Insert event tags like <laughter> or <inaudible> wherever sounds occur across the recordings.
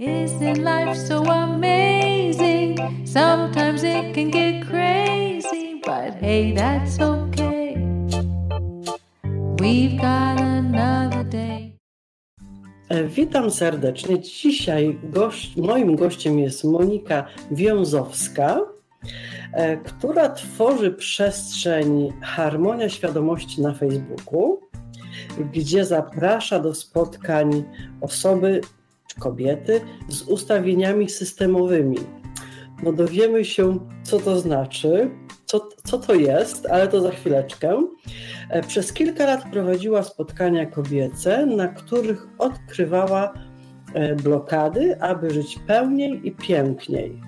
Isn't life so amazing? Sometimes it can get crazy, but hey, that's okay. We've got another day. E, Witam serdecznie. Dzisiaj gość, moim gościem jest Monika Wiązowska, e, która tworzy przestrzeń Harmonia Świadomości na Facebooku, gdzie zaprasza do spotkań osoby kobiety z ustawieniami systemowymi. No dowiemy się, co to znaczy, co, co to jest, ale to za chwileczkę. E, Przez kilka lat prowadziła spotkania kobiece, na których odkrywała e, blokady, aby żyć pełniej i piękniej.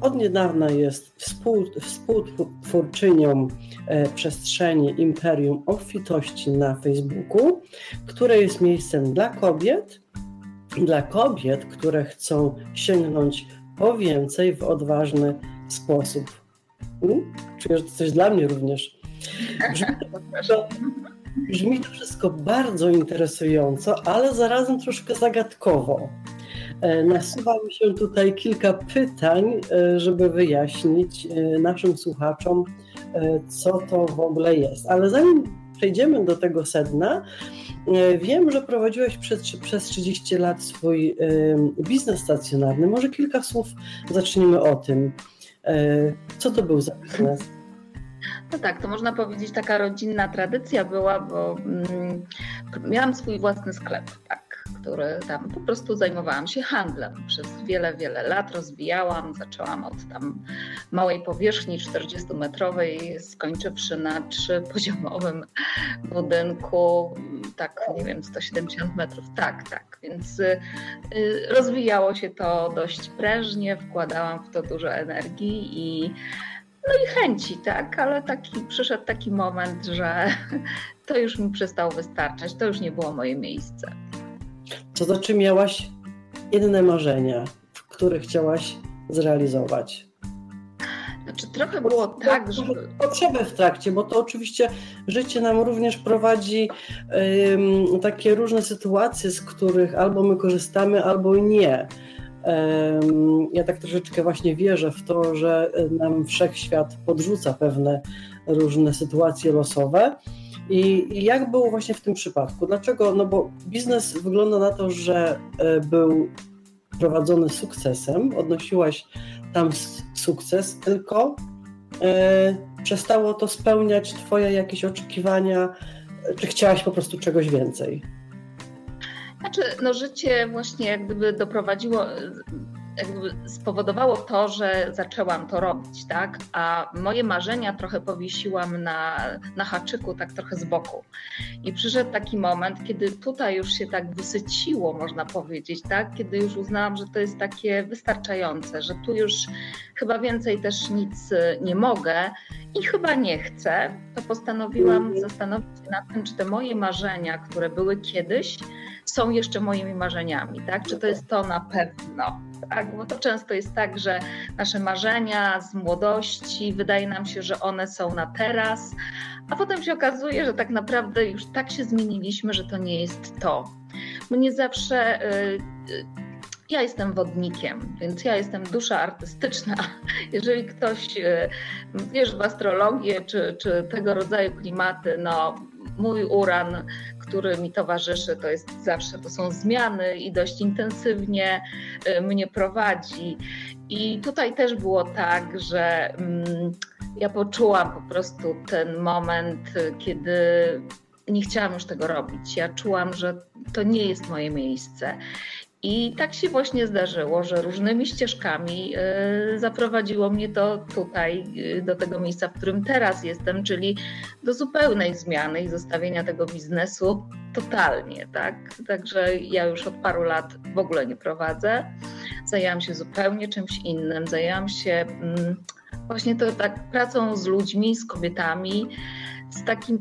Od niedawna jest współ, współtwórczynią e, przestrzeni Imperium Obfitości na Facebooku, które jest miejscem dla kobiet, dla kobiet, które chcą sięgnąć po więcej w odważny sposób. Mm? Że to coś dla mnie również. Brzmi to, brzmi to wszystko bardzo interesująco, ale zarazem troszkę zagadkowo. E, Nasuwa mi się tutaj kilka pytań, e, żeby wyjaśnić e, naszym słuchaczom, co to w ogóle jest. Ale zanim przejdziemy do tego sedna, wiem, że prowadziłeś przez, przez 30 lat swój biznes stacjonarny. Może kilka słów zacznijmy o tym. Co to był za biznes? No tak, to można powiedzieć taka rodzinna tradycja była, bo mm, miałam swój własny sklep, tak, który tam po prostu zajmowałam się handlem. Przez wiele, wiele lat rozwijałam. Zaczęłam od tam małej powierzchni 40-metrowej, skończywszy na trzypoziomowym <laughs> budynku, tak nie wiem, 170 metrów. Tak, tak. Więc y, y, rozwijało się to dość prężnie, wkładałam w to dużo energii i no i chęci, tak, ale taki, przyszedł taki moment, że <laughs> to już mi przestało wystarczać, to już nie było moje miejsce. To znaczy miałaś inne marzenia, które chciałaś zrealizować? Znaczy trochę było tak, że... Potrzeby w trakcie, bo to oczywiście życie nam również prowadzi um, takie różne sytuacje, z których albo my korzystamy, albo nie. Um, ja tak troszeczkę właśnie wierzę w to, że nam wszechświat podrzuca pewne różne sytuacje losowe. I, I jak było właśnie w tym przypadku? Dlaczego? No bo biznes wygląda na to, że e, był prowadzony sukcesem, odnosiłaś tam sukces, tylko e, przestało to spełniać Twoje jakieś oczekiwania, czy chciałaś po prostu czegoś więcej? Znaczy, no życie właśnie jak gdyby doprowadziło, spowodowało to, że zaczęłam to robić, tak? A moje marzenia trochę powiesiłam na, na haczyku, tak trochę z boku. I przyszedł taki moment, kiedy tutaj już się tak wysyciło, można powiedzieć, tak? Kiedy już uznałam, że to jest takie wystarczające, że tu już chyba więcej też nic nie mogę i chyba nie chcę, to postanowiłam zastanowić się nad tym, czy te moje marzenia, które były kiedyś, są jeszcze moimi marzeniami, tak? Czy to jest to na pewno? Tak? Bo to często jest tak, że nasze marzenia z młodości wydaje nam się, że one są na teraz, a potem się okazuje, że tak naprawdę już tak się zmieniliśmy, że to nie jest to. Bo nie zawsze. Yy, ja jestem wodnikiem, więc ja jestem dusza artystyczna. <laughs> Jeżeli ktoś wierzy w astrologię czy, czy tego rodzaju klimaty, no mój uran, który mi towarzyszy, to jest zawsze, to są zmiany i dość intensywnie mnie prowadzi. I tutaj też było tak, że mm, ja poczułam po prostu ten moment, kiedy nie chciałam już tego robić. Ja czułam, że to nie jest moje miejsce. I tak się właśnie zdarzyło, że różnymi ścieżkami y, zaprowadziło mnie to tutaj, y, do tego miejsca, w którym teraz jestem, czyli do zupełnej zmiany i zostawienia tego biznesu totalnie. Tak? Także ja już od paru lat w ogóle nie prowadzę. Zajęłam się zupełnie czymś innym. Zajęłam się mm, właśnie to tak pracą z ludźmi, z kobietami z takim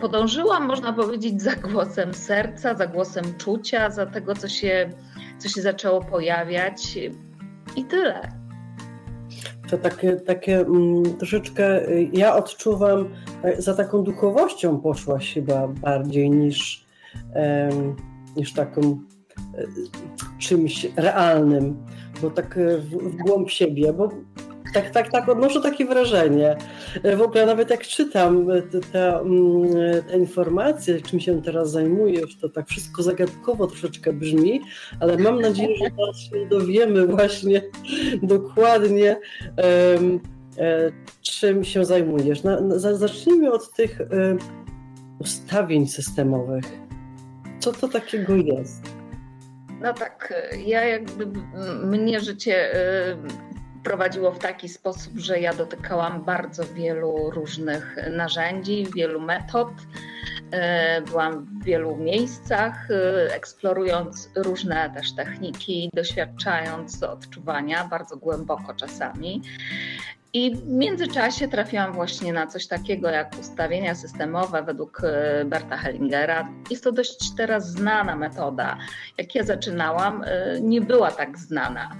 podążyłam, można powiedzieć, za głosem serca, za głosem czucia, za tego, co się, co się zaczęło pojawiać i tyle. To takie, takie mm, troszeczkę y, ja odczuwam, e, za taką duchowością poszłaś chyba bardziej niż, niż taką czymś realnym, bo tak w, w głąb siebie, bo tak, tak, tak, odnoszę takie wrażenie. W ogóle nawet jak czytam te, te, mm, te, informacje, czym się teraz zajmujesz, to tak wszystko zagadkowo troszeczkę brzmi, ale mam nadzieję, że teraz się dowiemy właśnie <laughs> dokładnie, um, czym się zajmujesz. Na, na, zacznijmy od tych ustawień systemowych. Co to takiego jest? No tak, ja jakby mnie życie prowadziło w taki sposób, że ja dotykałam bardzo wielu różnych narzędzi, wielu metod. E, byłam w wielu miejscach, e, eksplorując różne też techniki, doświadczając odczuwania bardzo głęboko czasami. I w międzyczasie trafiłam właśnie na coś takiego jak ustawienia systemowe według e, Berta Hellingera. Jest to dość teraz znana metoda. Jak ja zaczynałam, nie była tak znana. <laughs>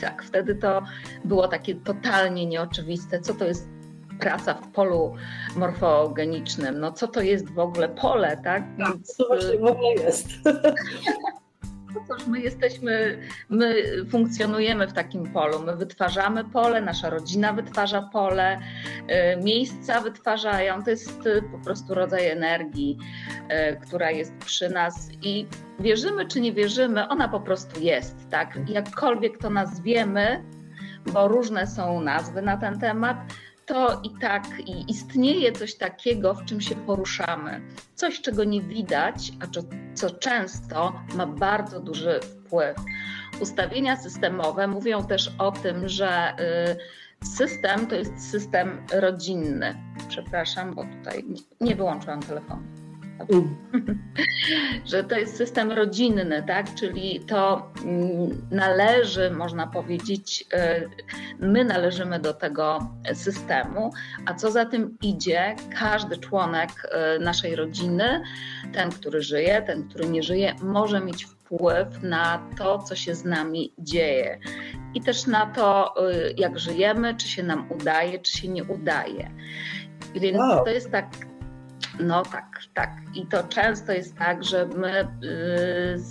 Tak, wtedy to było takie totalnie nieoczywiste, co to jest praca w polu morfogenicznym. No co to jest w ogóle pole, tak? tak Więc... Co właśnie w ogóle jest? <laughs> No cóż, my jesteśmy, my funkcjonujemy w takim polu. My wytwarzamy pole, nasza rodzina wytwarza pole, y, miejsca wytwarzają. To jest y, po prostu rodzaj energii, y, która jest przy nas i wierzymy czy nie wierzymy, ona po prostu jest, tak? Jakkolwiek to nazwiemy, bo różne są nazwy na ten temat, to i tak i istnieje coś takiego, w czym się poruszamy. Coś, czego nie widać, a co, co często ma bardzo duży wpływ. Ustawienia systemowe mówią też o tym, że y, system to jest system rodzinny. Przepraszam, bo tutaj nie wyłączyłam telefonu. <laughs> że to jest system rodzinny, tak? Czyli to mm, należy, można powiedzieć, y, my należymy do tego systemu, a co za tym idzie, każdy członek y, naszej rodziny, ten, który żyje, ten, który nie żyje, może mieć wpływ na to, co się z nami dzieje i też na to, y, jak żyjemy, czy się nam udaje, czy się nie udaje. Więc wow. to jest tak no tak, tak. I to często jest tak, że my, yy,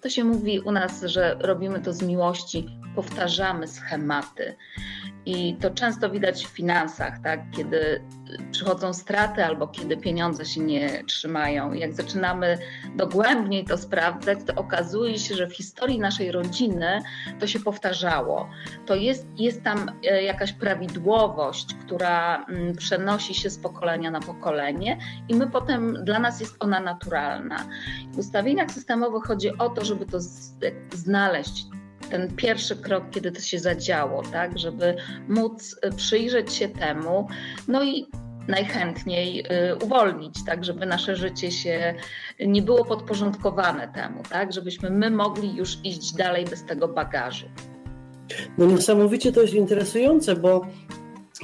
to się mówi u nas, że robimy to z miłości, powtarzamy schematy. I to często widać w finansach, tak? kiedy przychodzą straty albo kiedy pieniądze się nie trzymają. Jak zaczynamy dogłębniej to sprawdzać, to okazuje się, że w historii naszej rodziny to się powtarzało. To jest, jest tam e, jakaś prawidłowość, która mm, przenosi się z pokolenia na pokolenie, i my potem, dla nas jest ona naturalna. W ustawieniach systemowych chodzi o to, żeby to znaleźć ten pierwszy krok, kiedy to się zadziało, tak, żeby móc y, przyjrzeć się temu, no i najchętniej y, uwolnić, tak, żeby nasze życie się nie było podporządkowane temu, tak, żebyśmy my mogli już iść dalej bez tego bagażu. No niesamowicie to jest interesujące, bo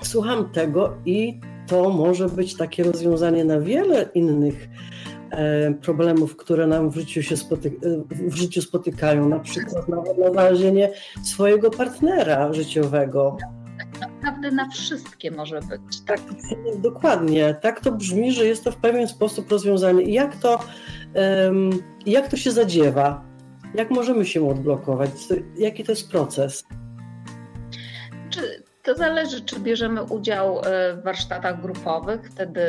słucham tego i to może być takie rozwiązanie na wiele innych problemów, które nam w życiu się spotyka, w życiu spotykają, na przykład nawet na znalezienie swojego partnera życiowego. Tak naprawdę na wszystkie może być. Tak, dokładnie. Tak to brzmi, że jest to w pewien sposób rozwiązanie. I jak to, jak to się zadziewa? Jak możemy się odblokować? Jaki to jest proces? Czy to zależy, czy bierzemy udział e, w warsztatach grupowych. Wtedy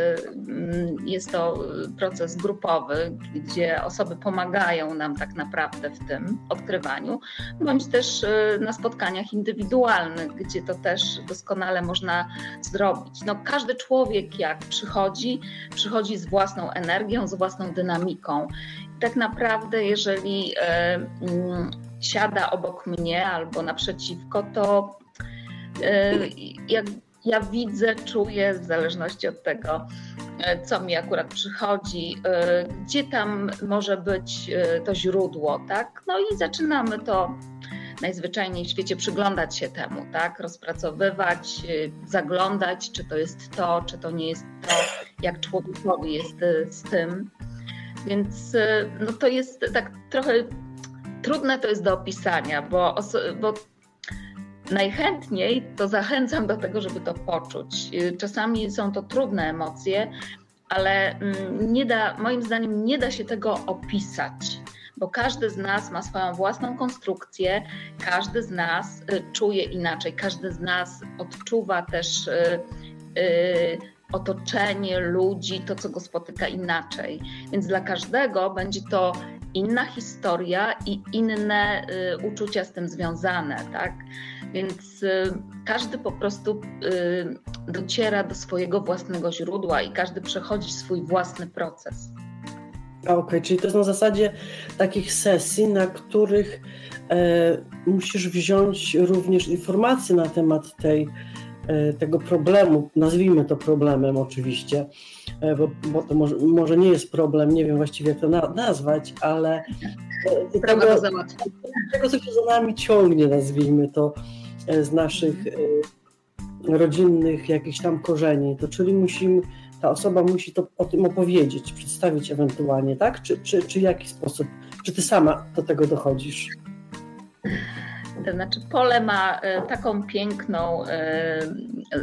mm, jest to proces grupowy, gdzie osoby pomagają nam tak naprawdę w tym odkrywaniu, bądź też e, na spotkaniach indywidualnych, gdzie to też doskonale można zrobić. No, każdy człowiek, jak przychodzi, przychodzi z własną energią, z własną dynamiką. I tak naprawdę, jeżeli e, mm, siada obok mnie albo naprzeciwko, to E, jak ja widzę, czuję, w zależności od tego, e, co mi akurat przychodzi, e, gdzie tam może być to źródło, tak? No i zaczynamy to najzwyczajniej w świecie przyglądać się temu, tak? Rozpracowywać, zaglądać, czy to jest to, czy to nie jest to, jak człowiekowi jest z tym. Więc no to jest tak trochę trudne to jest do opisania, bo, bo najchętniej to zachęcam do tego, żeby to poczuć. Czasami są to trudne emocje, ale mm, nie da, moim zdaniem nie da się tego opisać, bo każdy z nas ma swoją własną konstrukcję, każdy z nas y, czuje inaczej, każdy z nas odczuwa też y, y, otoczenie ludzi, to co go spotyka inaczej. Więc dla każdego będzie to inna historia i inne uczucia z tym związane, tak? Więc każdy po prostu dociera do swojego własnego źródła i każdy przechodzi swój własny proces. Okej, okay, czyli to jest na zasadzie takich sesji, na których e, musisz wziąć również informacje na temat tej, e, tego problemu, nazwijmy to problemem oczywiście, e, bo, bo, to może, może, nie jest problem, nie wiem właściwie jak to na, nazwać, ale tego, tego, co się za nami ciągnie, nazwijmy to, z naszych e, rodzinnych jakichś tam korzeni, to czyli musimy ta osoba musi to, o tym opowiedzieć, przedstawić ewentualnie, tak? Czy, czy, czy w jaki sposób? Czy ty sama do tego dochodzisz? To znaczy, pole ma e, taką piękną e,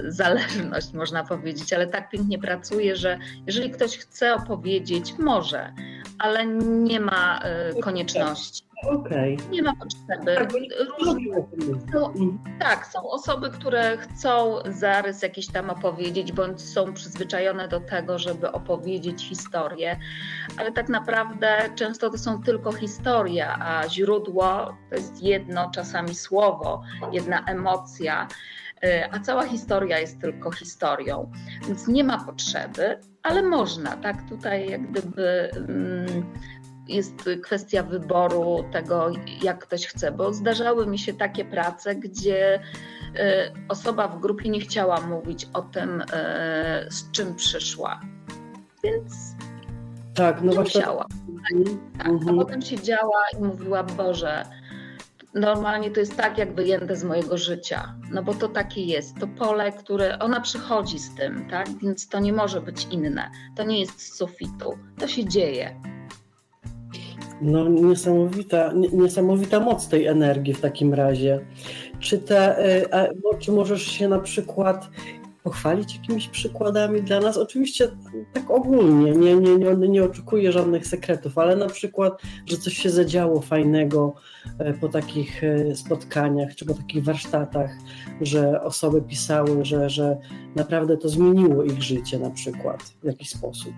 zależność, można powiedzieć, ale tak pięknie pracuje, że jeżeli ktoś chce opowiedzieć, może, ale nie ma e, konieczności. Okay. Nie ma potrzeby. Tak, no, tak, są osoby, które chcą zarys jakiś tam opowiedzieć, bądź są przyzwyczajone do tego, żeby opowiedzieć historię, ale tak naprawdę często to są tylko historie, a źródło to jest jedno, czasami słowo, jedna emocja y, a cała historia jest tylko historią. Więc nie ma potrzeby, ale można, tak? Tutaj jak gdyby mm, jest kwestia wyboru tego, jak ktoś chce, bo zdarzały mi się takie prace, gdzie e, osoba w grupie nie chciała mówić o tym, e, z czym przyszła. Więc tak, no nie właśnie... musiała. Tak, mhm. A potem siedziała i mówiła, Boże, normalnie to jest tak jak wyjęte z mojego życia, no bo to takie jest, to pole, które ona przychodzi z tym, tak, więc to nie może być inne, to nie jest z sufitu, to się dzieje. No niesamowita, niesamowita moc tej energii w takim razie. Czy, te, e, czy możesz się na przykład pochwalić jakimiś przykładami dla nas? Oczywiście tak ogólnie, nie, nie, nie, nie oczekuję żadnych sekretów, ale na przykład, że coś się zadziało fajnego e, po takich e, spotkaniach czy po takich warsztatach, że osoby pisały, że, że naprawdę to zmieniło ich życie na przykład w jakiś sposób.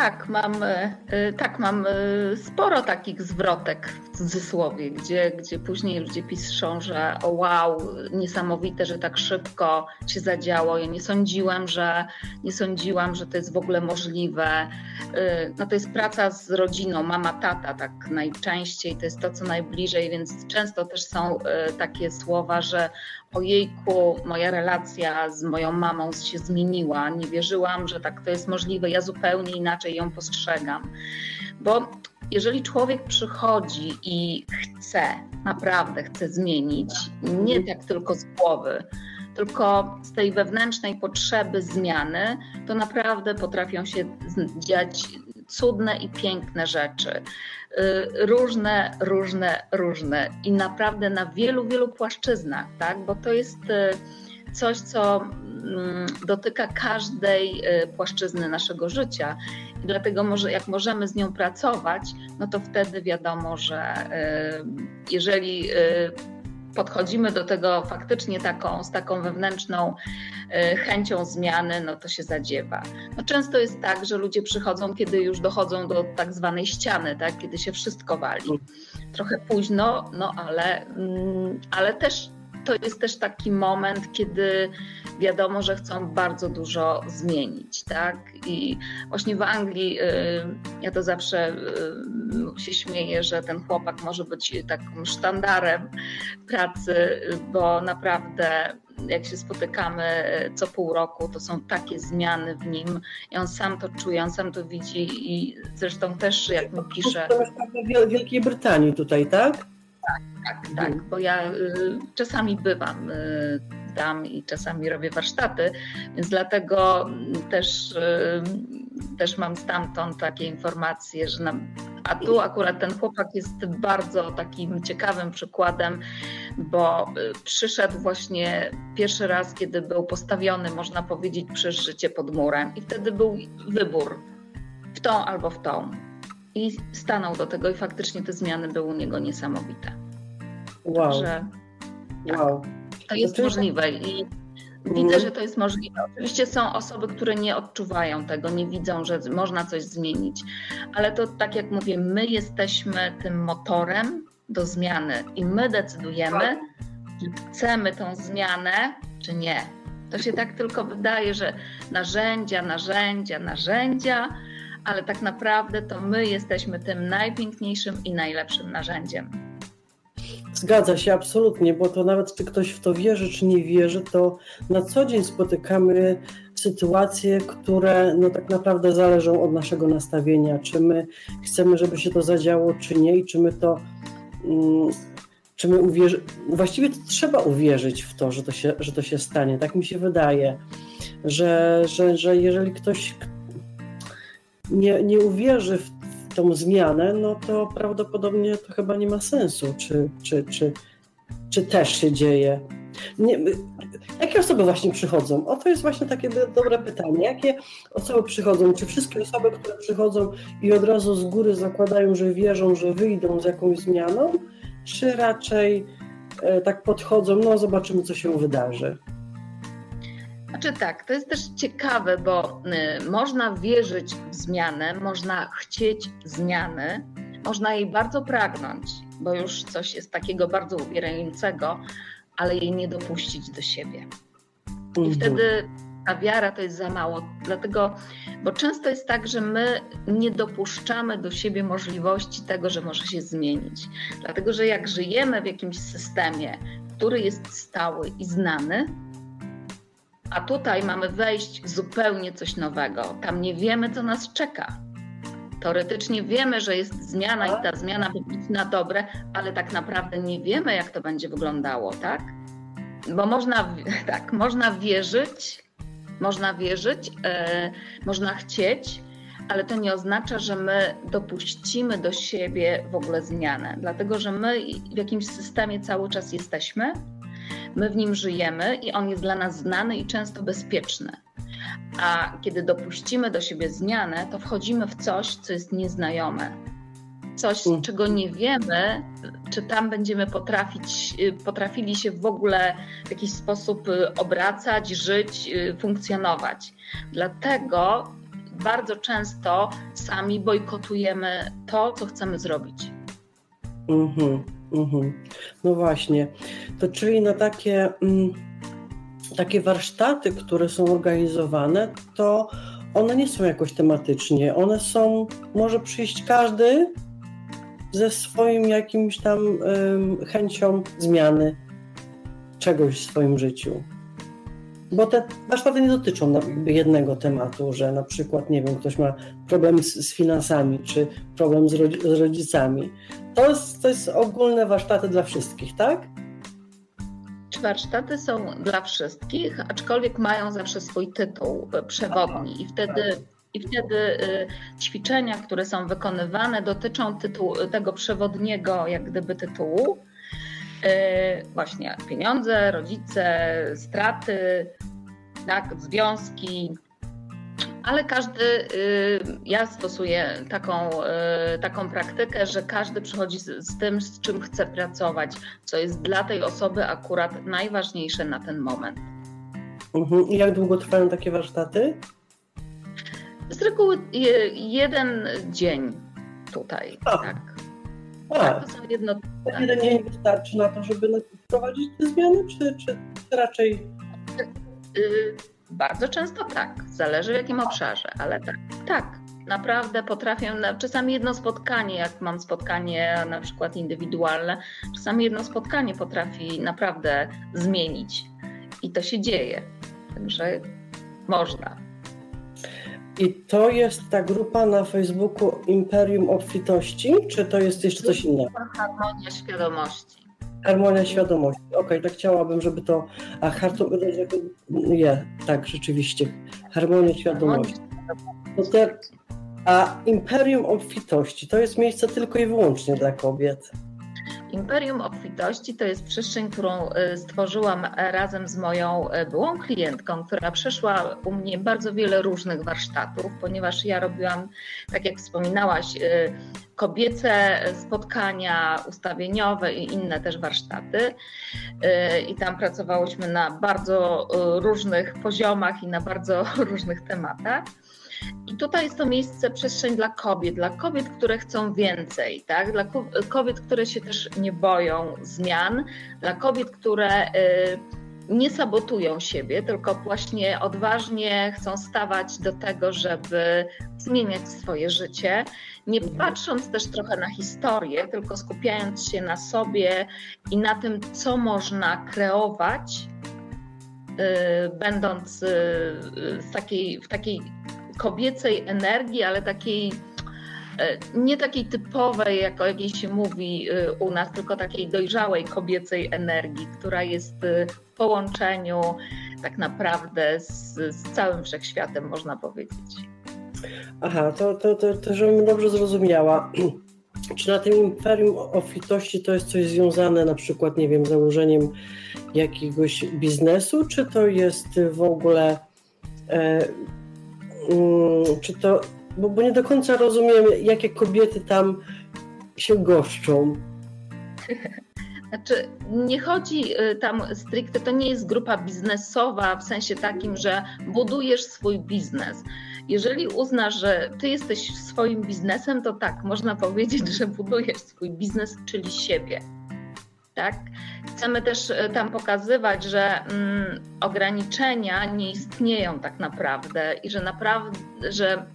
Tak, mam, e, e, tak, mam e, sporo takich zwrotek w cudzysłowie, gdzie, gdzie później ludzie piszą, że o wow, niesamowite, że tak szybko się zadziało. Ja nie sądziłam, że nie sądziłam, że to jest w ogóle możliwe. No to jest praca z rodziną, mama, tata, tak najczęściej to jest to, co najbliżej, więc często też są takie słowa, że ojejku, moja relacja z moją mamą się zmieniła, nie wierzyłam, że tak to jest możliwe, ja zupełnie inaczej ją postrzegam. Bo jeżeli człowiek przychodzi i chce, naprawdę chce zmienić, nie tak tylko z głowy, tylko z tej wewnętrznej potrzeby zmiany, to naprawdę potrafią się dziać cudne i piękne rzeczy. Y, różne, różne, różne i naprawdę na wielu, wielu płaszczyznach, tak? bo to jest y, coś, co mm, dotyka każdej y, płaszczyzny naszego życia. I dlatego może, jak możemy z nią pracować, no to wtedy wiadomo, że jeżeli podchodzimy do tego faktycznie taką, z taką wewnętrzną e, chęcią zmiany, no to się zadziewa. No często jest tak, że ludzie przychodzą, kiedy już dochodzą do tak zwanej ściany, tak? kiedy się wszystko wali. Trochę późno, no ale, mm, ale też to jest też taki moment, kiedy wiadomo, że chcą bardzo dużo zmienić, tak? I właśnie w Anglii y, ja to zawsze y, się śmieję, że ten chłopak może być takim sztandarem pracy, bo naprawdę jak się spotykamy co pół roku, to są takie zmiany w nim i on sam to czuje, on sam to widzi i zresztą też jak mi pisze... To jest w Wielkiej Brytanii tutaj, tak? Tak, tak, tak, bo ja y, czasami bywam y, i czasami robię warsztaty, więc dlatego też, y, też mam stamtąd takie informacje, że nam, a tu akurat ten chłopak jest bardzo takim ciekawym przykładem, bo y, przyszedł właśnie pierwszy raz, kiedy był postawiony, można powiedzieć, przez życie pod murem i wtedy był wybór w tą albo w tą i stanął do tego i faktycznie te zmiany były u niego niesamowite. Wow. Także, tak, wow. To jest to możliwe i widzę, mhm. że to jest możliwe. Oczywiście są osoby, które nie odczuwają tego, nie widzą, że można coś zmienić, ale to tak jak mówię, my jesteśmy tym motorem do zmiany i my decydujemy, czy chcemy tą zmianę, czy nie. To się tak tylko wydaje, że narzędzia, narzędzia, narzędzia, ale tak naprawdę to my jesteśmy tym najpiękniejszym i najlepszym narzędziem. Zgadza się absolutnie, bo to nawet czy ktoś w to wierzy, czy nie wierzy, to na co dzień spotykamy sytuacje, które no tak naprawdę zależą od naszego nastawienia, czy my chcemy, żeby się to zadziało, czy nie, i czy my to. Mm, czy my uwierzy... Właściwie to trzeba uwierzyć w to, że to się, że to się stanie. Tak mi się wydaje, że, że, że jeżeli ktoś nie, nie uwierzy w tą zmianę, no to prawdopodobnie to chyba nie ma sensu, czy, czy, czy, czy też się dzieje. Nie, jakie osoby właśnie przychodzą? O, to jest właśnie takie dobre pytanie. Jakie osoby przychodzą? Czy wszystkie osoby, które przychodzą i od razu z góry zakładają, że wierzą, że wyjdą z jakąś zmianą, czy raczej e, tak podchodzą, no zobaczymy, co się wydarzy? Znaczy tak, to jest też ciekawe, bo y, można wierzyć w zmianę, można chcieć zmiany, można jej bardzo pragnąć, bo już coś jest takiego bardzo ubierającego, ale jej nie dopuścić do siebie. I mhm. wtedy ta wiara to jest za mało. Dlatego, bo często jest tak, że my nie dopuszczamy do siebie możliwości tego, że może się zmienić. Dlatego, że jak żyjemy w jakimś systemie, który jest stały i znany, a tutaj mamy wejść w zupełnie coś nowego. Tam nie wiemy, co nas czeka. Teoretycznie wiemy, że jest zmiana i ta zmiana będzie na dobre, ale tak naprawdę nie wiemy, jak to będzie wyglądało, tak? Bo można, <laughs> tak, można wierzyć, można wierzyć, e, można chcieć, ale to nie oznacza, że my dopuścimy do siebie w ogóle zmianę, dlatego że my w jakimś systemie cały czas jesteśmy My w nim żyjemy i on jest dla nas znany i często bezpieczny. A kiedy dopuścimy do siebie zmianę, to wchodzimy w coś, co jest nieznajome. Coś, mm. czego nie wiemy, czy tam będziemy potrafić, y, potrafili się w ogóle w jakiś sposób y, obracać, żyć, y, funkcjonować. Dlatego bardzo często sami bojkotujemy to, co chcemy zrobić. Mhm. Mhm. No właśnie. To czyli na takie, mm, takie warsztaty, które są organizowane, to one nie są jakoś tematycznie. One są, może przyjść każdy ze swoim jakimś tam chęcią zmiany czegoś w swoim życiu. Bo te warsztaty nie dotyczą jednego tematu, że na przykład, nie wiem, ktoś ma problem z, z finansami, czy problem z, z rodzicami. To jest, to jest ogólne warsztaty dla wszystkich, tak? Warsztaty są dla wszystkich, aczkolwiek mają zawsze swój tytuł przewodni i wtedy i wtedy y, ćwiczenia, które są wykonywane, dotyczą tytułu, tego przewodniego, jak gdyby tytułu. Y, właśnie pieniądze, rodzice, straty, tak, związki, ale każdy, y, ja stosuję taką, y, taką praktykę, że każdy przychodzi z, z, tym, z czym chce pracować, co jest dla tej osoby akurat najważniejsze na ten moment. Mhm. I jak długo trwają takie warsztaty? Z reguły jeden dzień tutaj, tak. A, tak, to są jedno... Jeden dzień wystarczy na to, żeby wprowadzić te zmiany, czy, czy raczej... Y, bardzo często tak, zależy w jakim obszarze, ale tak, tak, naprawdę potrafię, czasami jedno spotkanie, jak mam spotkanie na przykład indywidualne, czasami jedno spotkanie potrafi naprawdę zmienić. I to się dzieje, także można. I to jest ta grupa na Facebooku Imperium Obfitości, czy to jest jeszcze coś innego? Harmonia świadomości. Harmonia świadomości. Okej, okay, tak chciałabym, żeby to. A harto, nie, tak, rzeczywiście. Harmonia świadomości. No te, a Imperium Obfitości to jest miejsce tylko i wyłącznie dla kobiet. Imperium Obfitości to jest przestrzeń, którą e, stworzyłam razem z moją e, byłą klientką, która przeszła u mnie bardzo wiele różnych warsztatów, ponieważ ja robiłam, tak jak wspominałaś, kobiece spotkania ustawieniowe i inne też warsztaty. I tam pracowałyśmy na bardzo różnych poziomach i na bardzo <laughs> różnych tematach. I tutaj jest to miejsce, przestrzeń dla kobiet, dla kobiet, które chcą więcej, tak? dla kobiet, które się też nie boją zmian, dla kobiet, które y, nie sabotują siebie, tylko właśnie odważnie chcą stawać do tego, żeby zmieniać swoje życie, nie patrząc też trochę na historię, tylko skupiając się na sobie i na tym, co można kreować, y, będąc y, w takiej, w takiej kobiecej energii, ale takiej e, nie takiej typowej, jak o jakiej się mówi e, u nas, tylko takiej dojrzałej kobiecej energii, która jest e, w połączeniu tak naprawdę z, z całym wszechświatem, można powiedzieć. Aha, to, to, to, to żebym dobrze zrozumiała. Czy na tym imperium obfitości to jest coś związane na przykład, nie wiem, założeniem jakiegoś biznesu, czy to jest w ogóle czy to, bo, bo nie do końca rozumiem, jakie kobiety tam się goszczą. Znaczy, nie chodzi y, tam stricte, to nie jest grupa biznesowa w sensie takim, że budujesz swój biznes. Jeżeli uznasz, że ty jesteś swoim biznesem, to tak, można powiedzieć, że budujesz swój biznes, czyli siebie. Tak? Chcemy też e, tam pokazywać, że mm, ograniczenia nie istnieją tak naprawdę i że naprawdę, że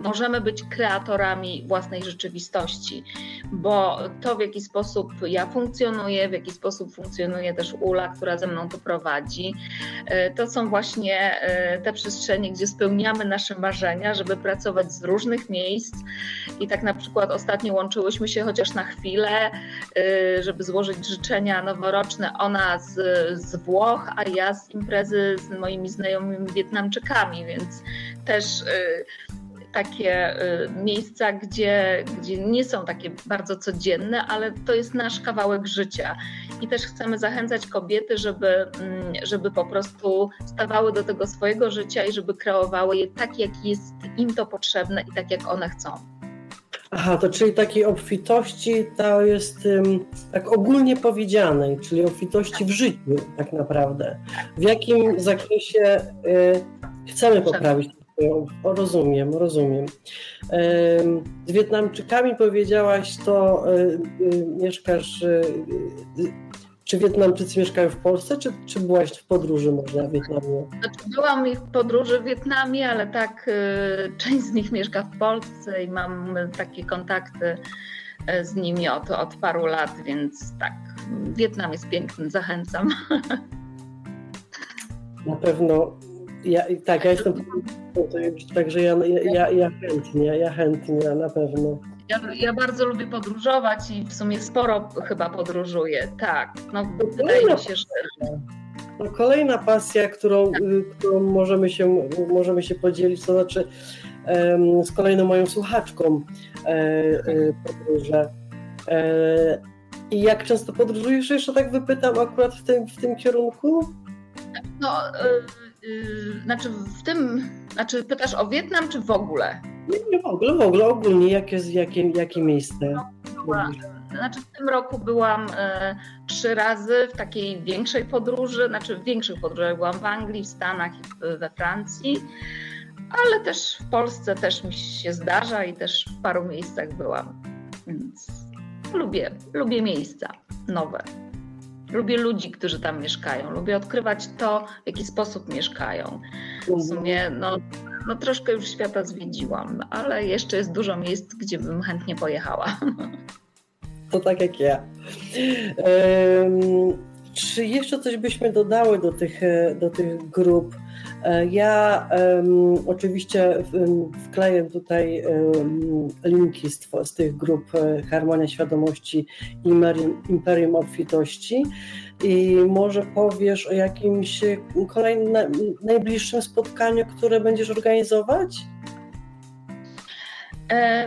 możemy być kreatorami własnej rzeczywistości, bo to w jaki sposób ja funkcjonuję, w jaki sposób funkcjonuje też Ula, która ze mną tu prowadzi, e, to są właśnie e, te przestrzenie, gdzie spełniamy nasze marzenia, żeby pracować z różnych miejsc. I tak na przykład ostatnio łączyłyśmy się chociaż na chwilę, e, żeby złożyć życzenia noworoczne, ona z, z Włoch, a ja z imprezy z moimi znajomymi Wietnamczykami, więc też takie y, miejsca, gdzie, gdzie nie są takie bardzo codzienne, ale to jest nasz kawałek życia. I też chcemy zachęcać kobiety, żeby, mm, żeby po prostu stawały do tego swojego życia i żeby kreowały je tak, jak jest im to potrzebne i tak, jak one chcą. Aha, to czyli takiej obfitości to jest um, tak ogólnie powiedzianej, czyli obfitości w życiu tak naprawdę. W jakim zakresie y, chcemy poprawić o, rozumiem, rozumiem. Z Wietnamczykami powiedziałaś, to e, e, mieszkasz. E, czy Wietnamczycy mieszkają w Polsce, czy, czy byłaś w podróży może w Wietnamie? Znaczy, byłam w podróży w Wietnamie, ale tak <laughs> część z nich mieszka w Polsce i mam takie kontakty z nimi od, od paru lat, więc tak, Wietnam jest piękny, zachęcam. <laughs> Na pewno ja, tak, ja jestem także ja, ja, ja chętnie, ja chętnie, na pewno. Ja, ja, bardzo lubię podróżować i w sumie sporo chyba podróżuję, tak. No, wydaje mi się, że... No, kolejna pasja, którą, tak. którą możemy, się, możemy się podzielić, to znaczy um, z kolejną moją słuchaczką e, e, podróże. E, I jak często podróżujesz? Jeszcze tak wypytam akurat w tym, w tym kierunku? No, Yy, znaczy w tym, znaczy pytasz o Wietnam czy w ogóle? Nie, w ogóle, w ogóle ogólnie jakie, jakie, jakie miejsce? No, była, znaczy w tym roku byłam e, trzy razy w takiej większej podróży, znaczy w większych podróżach byłam w Anglii, w Stanach i we Francji, ale też w Polsce też mi się zdarza i też w paru miejscach byłam, więc lubię, lubię miejsca nowe. Lubię ludzi, którzy tam mieszkają. Lubię odkrywać to, w jaki sposób mieszkają. W sumie no, no troszkę już świata zwiedziłam, ale jeszcze jest dużo miejsc, gdzie bym chętnie pojechała. To tak jak ja. Czy jeszcze coś byśmy dodały do tych, do tych grup? E, ja um, oczywiście wkleję tutaj um, linki z, z, tych grup e, Harmonia Świadomości i Imperium, Imperium Obfitości i może powiesz o jakimś kolejnym, najbliższym spotkaniu, które będziesz organizować? E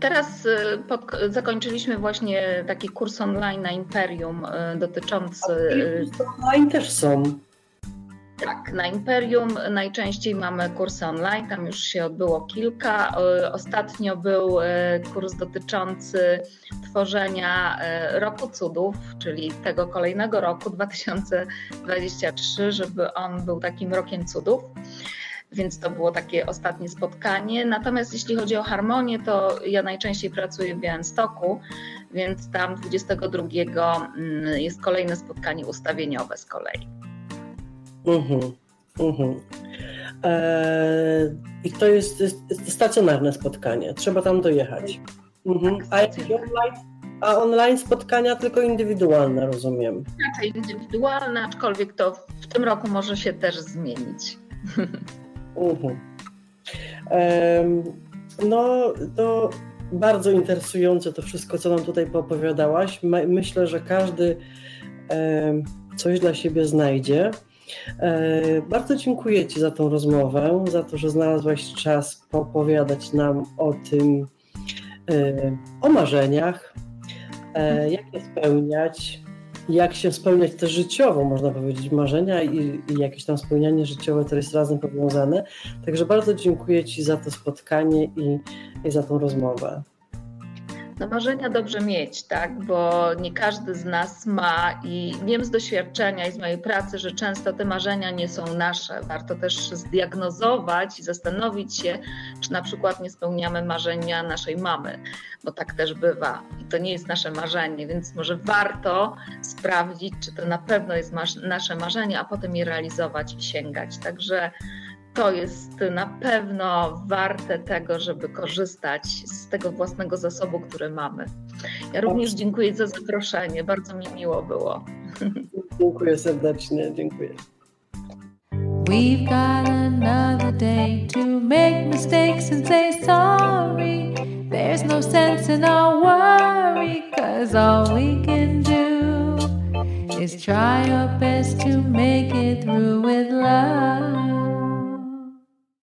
Teraz y, pod, zakończyliśmy właśnie taki kurs online na Imperium y, dotyczący. Online też są. Tak, na Imperium najczęściej mamy kursy online, tam już się odbyło kilka. Ostatnio był kurs dotyczący tworzenia Roku Cudów, czyli tego kolejnego roku 2023, żeby on był takim rokiem cudów więc to było takie ostatnie spotkanie. Natomiast jeśli chodzi o harmonię, to ja najczęściej pracuję w Białymstoku, więc tam 22 mm, jest kolejne spotkanie ustawieniowe z kolei. Mhm, mhm. Eee, I to jest, stacjonarne spotkanie, trzeba tam dojechać. Mhm. Tak, a, online, a online spotkania tylko indywidualne, rozumiem? Raczej indywidualne, aczkolwiek to w tym roku może się też zmienić. <laughs> Uh-huh. No, to bardzo interesujące to wszystko, co nam tutaj poopowiadałaś. Myślę, że każdy coś dla siebie znajdzie. E, bardzo dziękuję Ci za tą rozmowę, za to, że znalazłaś czas opowiadać nam o tym, e, o marzeniach, e, jak je spełniać, jak się spełniać też życiowo, można powiedzieć, marzenia i, i jakieś tam spełnianie życiowe, które jest razem powiązane. Także bardzo dziękuję Ci za to spotkanie i, i za tą rozmowę. No marzenia dobrze mieć, tak, bo nie każdy z nas ma i wiem z doświadczenia i z mojej pracy, że często te marzenia nie są nasze. Warto też zdiagnozować i zastanowić się, czy na przykład nie spełniamy marzenia naszej mamy, bo tak też bywa i to nie jest nasze marzenie, więc może warto sprawdzić, czy to na pewno jest nasze marzenie, a potem je realizować i sięgać. Także to jest na pewno warte tego, żeby korzystać z tego własnego zasobu, który mamy. Ja również dziękuję za zaproszenie, bardzo mi miło było. Dziękuję serdecznie, dziękuję. We've got another day to make mistakes and say sorry. There's no sense in our worry, cause all we can do is try our best to make it through with love.